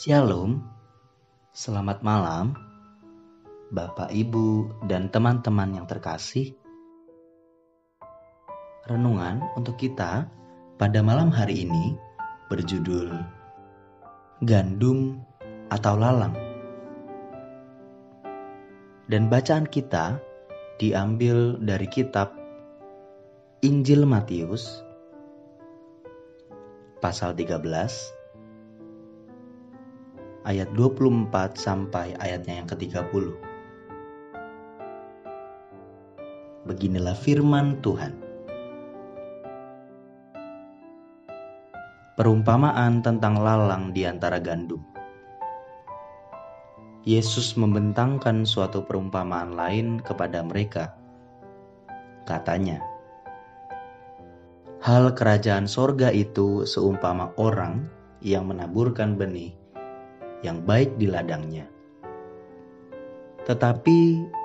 Shalom, selamat malam, Bapak, Ibu, dan teman-teman yang terkasih. Renungan untuk kita pada malam hari ini berjudul Gandum atau Lalang. Dan bacaan kita diambil dari kitab Injil Matius pasal 13 ayat 24 sampai ayatnya yang ke-30. Beginilah firman Tuhan. Perumpamaan tentang lalang di antara gandum. Yesus membentangkan suatu perumpamaan lain kepada mereka. Katanya, Hal kerajaan sorga itu seumpama orang yang menaburkan benih yang baik di ladangnya. Tetapi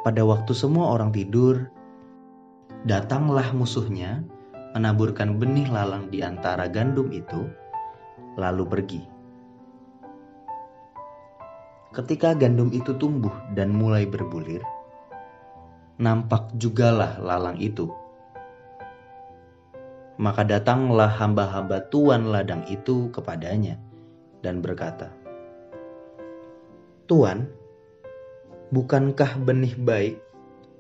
pada waktu semua orang tidur, datanglah musuhnya menaburkan benih lalang di antara gandum itu, lalu pergi. Ketika gandum itu tumbuh dan mulai berbulir, nampak jugalah lalang itu maka datanglah hamba-hamba tuan ladang itu kepadanya dan berkata, Tuan, bukankah benih baik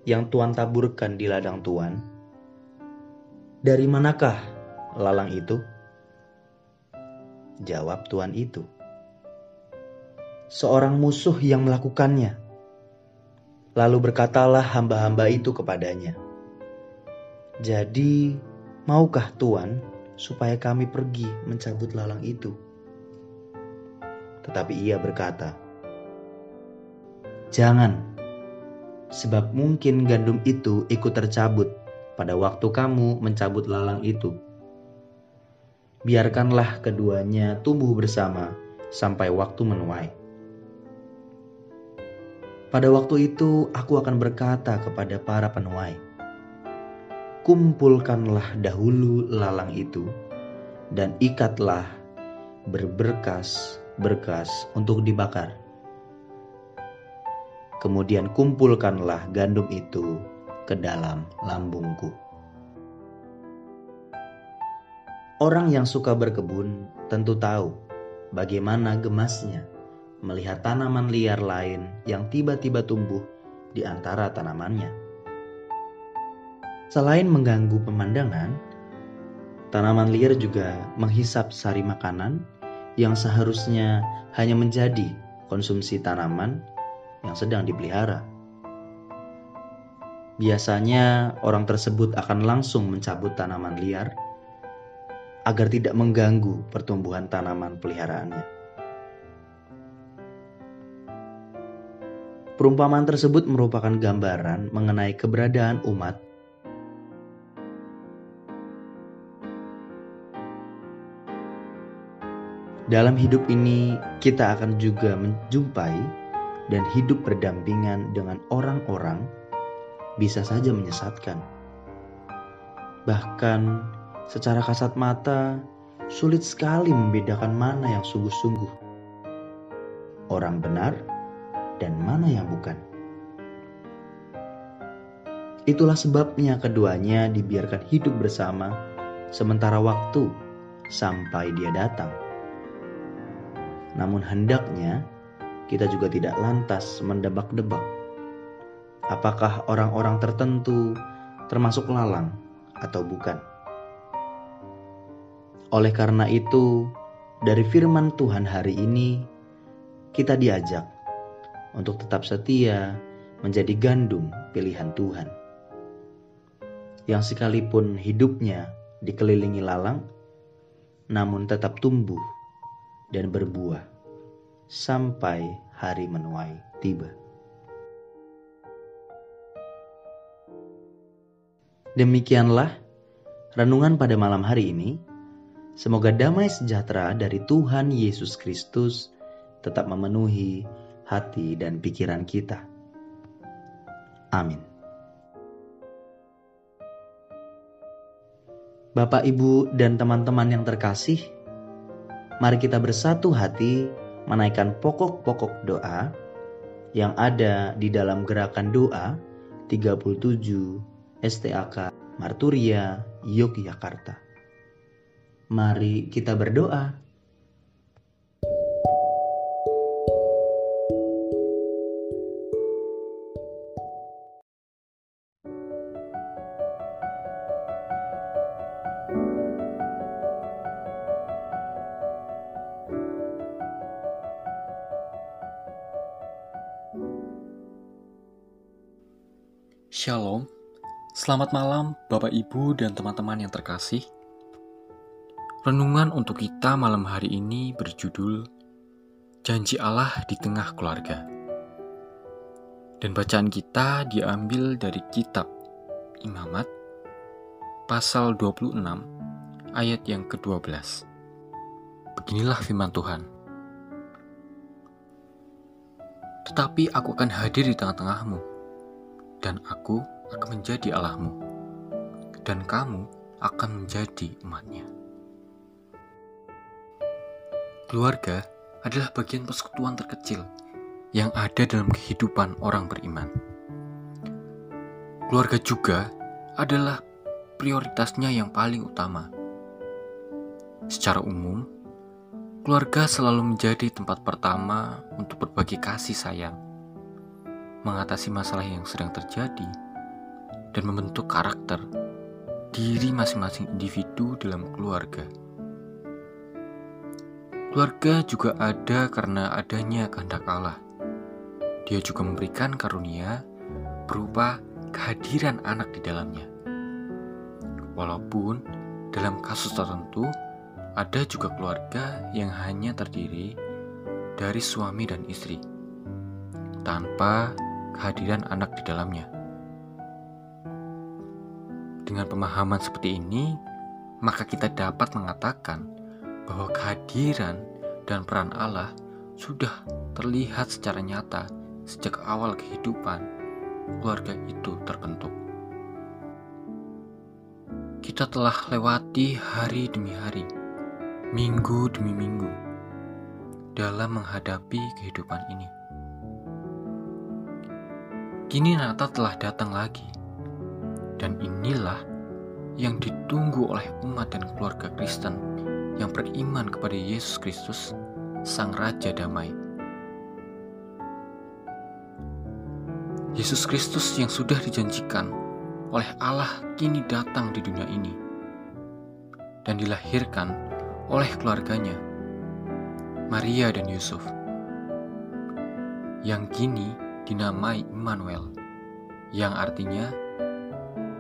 yang tuan taburkan di ladang tuan? Dari manakah lalang itu? Jawab tuan itu, seorang musuh yang melakukannya. Lalu berkatalah hamba-hamba itu kepadanya, Jadi Maukah Tuhan supaya kami pergi mencabut lalang itu? Tetapi ia berkata, Jangan, sebab mungkin gandum itu ikut tercabut pada waktu kamu mencabut lalang itu. Biarkanlah keduanya tumbuh bersama sampai waktu menuai. Pada waktu itu aku akan berkata kepada para penuai, kumpulkanlah dahulu lalang itu dan ikatlah berberkas-berkas untuk dibakar. Kemudian kumpulkanlah gandum itu ke dalam lambungku. Orang yang suka berkebun tentu tahu bagaimana gemasnya melihat tanaman liar lain yang tiba-tiba tumbuh di antara tanamannya. Selain mengganggu pemandangan, tanaman liar juga menghisap sari makanan yang seharusnya hanya menjadi konsumsi tanaman yang sedang dipelihara. Biasanya orang tersebut akan langsung mencabut tanaman liar agar tidak mengganggu pertumbuhan tanaman peliharaannya. Perumpamaan tersebut merupakan gambaran mengenai keberadaan umat Dalam hidup ini, kita akan juga menjumpai dan hidup berdampingan dengan orang-orang bisa saja menyesatkan. Bahkan secara kasat mata, sulit sekali membedakan mana yang sungguh-sungguh. Orang benar dan mana yang bukan. Itulah sebabnya keduanya dibiarkan hidup bersama sementara waktu sampai dia datang. Namun hendaknya kita juga tidak lantas mendebak-debak apakah orang-orang tertentu termasuk lalang atau bukan. Oleh karena itu, dari firman Tuhan hari ini kita diajak untuk tetap setia menjadi gandum pilihan Tuhan. Yang sekalipun hidupnya dikelilingi lalang, namun tetap tumbuh dan berbuah sampai hari menuai tiba. Demikianlah renungan pada malam hari ini. Semoga damai sejahtera dari Tuhan Yesus Kristus tetap memenuhi hati dan pikiran kita. Amin. Bapak, Ibu, dan teman-teman yang terkasih, Mari kita bersatu hati menaikkan pokok-pokok doa yang ada di dalam gerakan doa 37 STAK Marturia Yogyakarta. Mari kita berdoa. Shalom, selamat malam Bapak Ibu dan teman-teman yang terkasih. Renungan untuk kita malam hari ini berjudul Janji Allah di Tengah Keluarga. Dan bacaan kita diambil dari kitab Imamat pasal 26 ayat yang ke-12. Beginilah firman Tuhan. Tetapi aku akan hadir di tengah-tengahmu dan aku akan menjadi Allahmu, dan kamu akan menjadi umatnya. Keluarga adalah bagian persekutuan terkecil yang ada dalam kehidupan orang beriman. Keluarga juga adalah prioritasnya yang paling utama. Secara umum, keluarga selalu menjadi tempat pertama untuk berbagi kasih sayang mengatasi masalah yang sedang terjadi, dan membentuk karakter diri masing-masing individu dalam keluarga. Keluarga juga ada karena adanya kehendak Allah. Dia juga memberikan karunia berupa kehadiran anak di dalamnya. Walaupun dalam kasus tertentu ada juga keluarga yang hanya terdiri dari suami dan istri tanpa kehadiran anak di dalamnya. Dengan pemahaman seperti ini, maka kita dapat mengatakan bahwa kehadiran dan peran Allah sudah terlihat secara nyata sejak awal kehidupan keluarga itu terbentuk. Kita telah lewati hari demi hari, minggu demi minggu, dalam menghadapi kehidupan ini. Kini Natal telah datang lagi, dan inilah yang ditunggu oleh umat dan keluarga Kristen yang beriman kepada Yesus Kristus, Sang Raja Damai. Yesus Kristus yang sudah dijanjikan oleh Allah kini datang di dunia ini dan dilahirkan oleh keluarganya, Maria dan Yusuf, yang kini dinamai Immanuel, yang artinya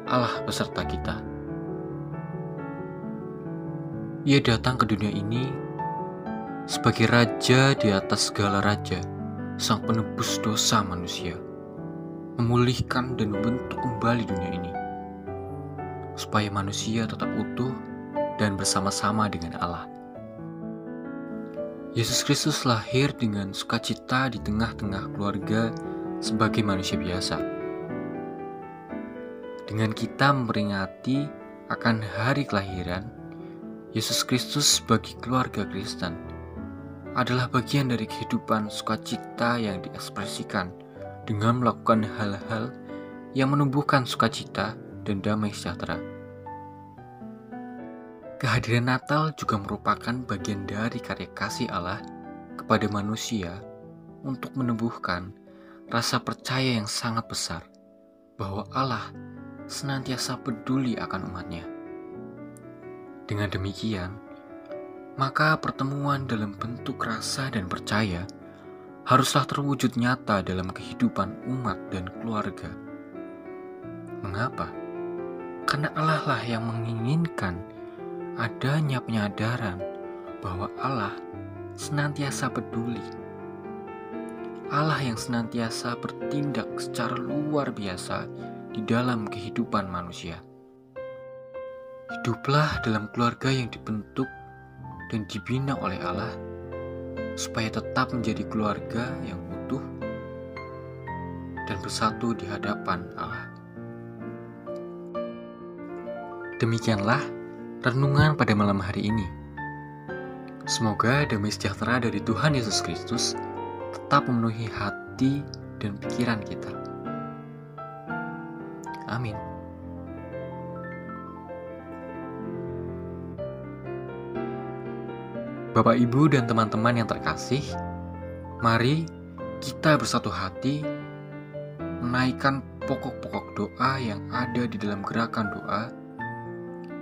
Allah beserta kita. Ia datang ke dunia ini sebagai raja di atas segala raja, sang penebus dosa manusia, memulihkan dan membentuk kembali dunia ini, supaya manusia tetap utuh dan bersama-sama dengan Allah. Yesus Kristus lahir dengan sukacita di tengah-tengah keluarga sebagai manusia biasa. Dengan kita memperingati akan hari kelahiran, Yesus Kristus bagi keluarga Kristen adalah bagian dari kehidupan sukacita yang diekspresikan dengan melakukan hal-hal yang menumbuhkan sukacita dan damai sejahtera. Kehadiran Natal juga merupakan bagian dari karya kasih Allah kepada manusia untuk menumbuhkan rasa percaya yang sangat besar bahwa Allah senantiasa peduli akan umatnya. Dengan demikian, maka pertemuan dalam bentuk rasa dan percaya haruslah terwujud nyata dalam kehidupan umat dan keluarga. Mengapa? Karena Allah lah yang menginginkan adanya penyadaran bahwa Allah senantiasa peduli Allah yang senantiasa bertindak secara luar biasa di dalam kehidupan manusia. Hiduplah dalam keluarga yang dibentuk dan dibina oleh Allah, supaya tetap menjadi keluarga yang utuh dan bersatu di hadapan Allah. Demikianlah renungan pada malam hari ini. Semoga damai sejahtera dari Tuhan Yesus Kristus tetap memenuhi hati dan pikiran kita. Amin. Bapak, Ibu, dan teman-teman yang terkasih, mari kita bersatu hati menaikkan pokok-pokok doa yang ada di dalam gerakan doa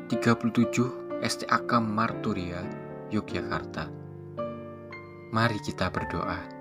37 STAK Marturia Yogyakarta. Mari kita berdoa.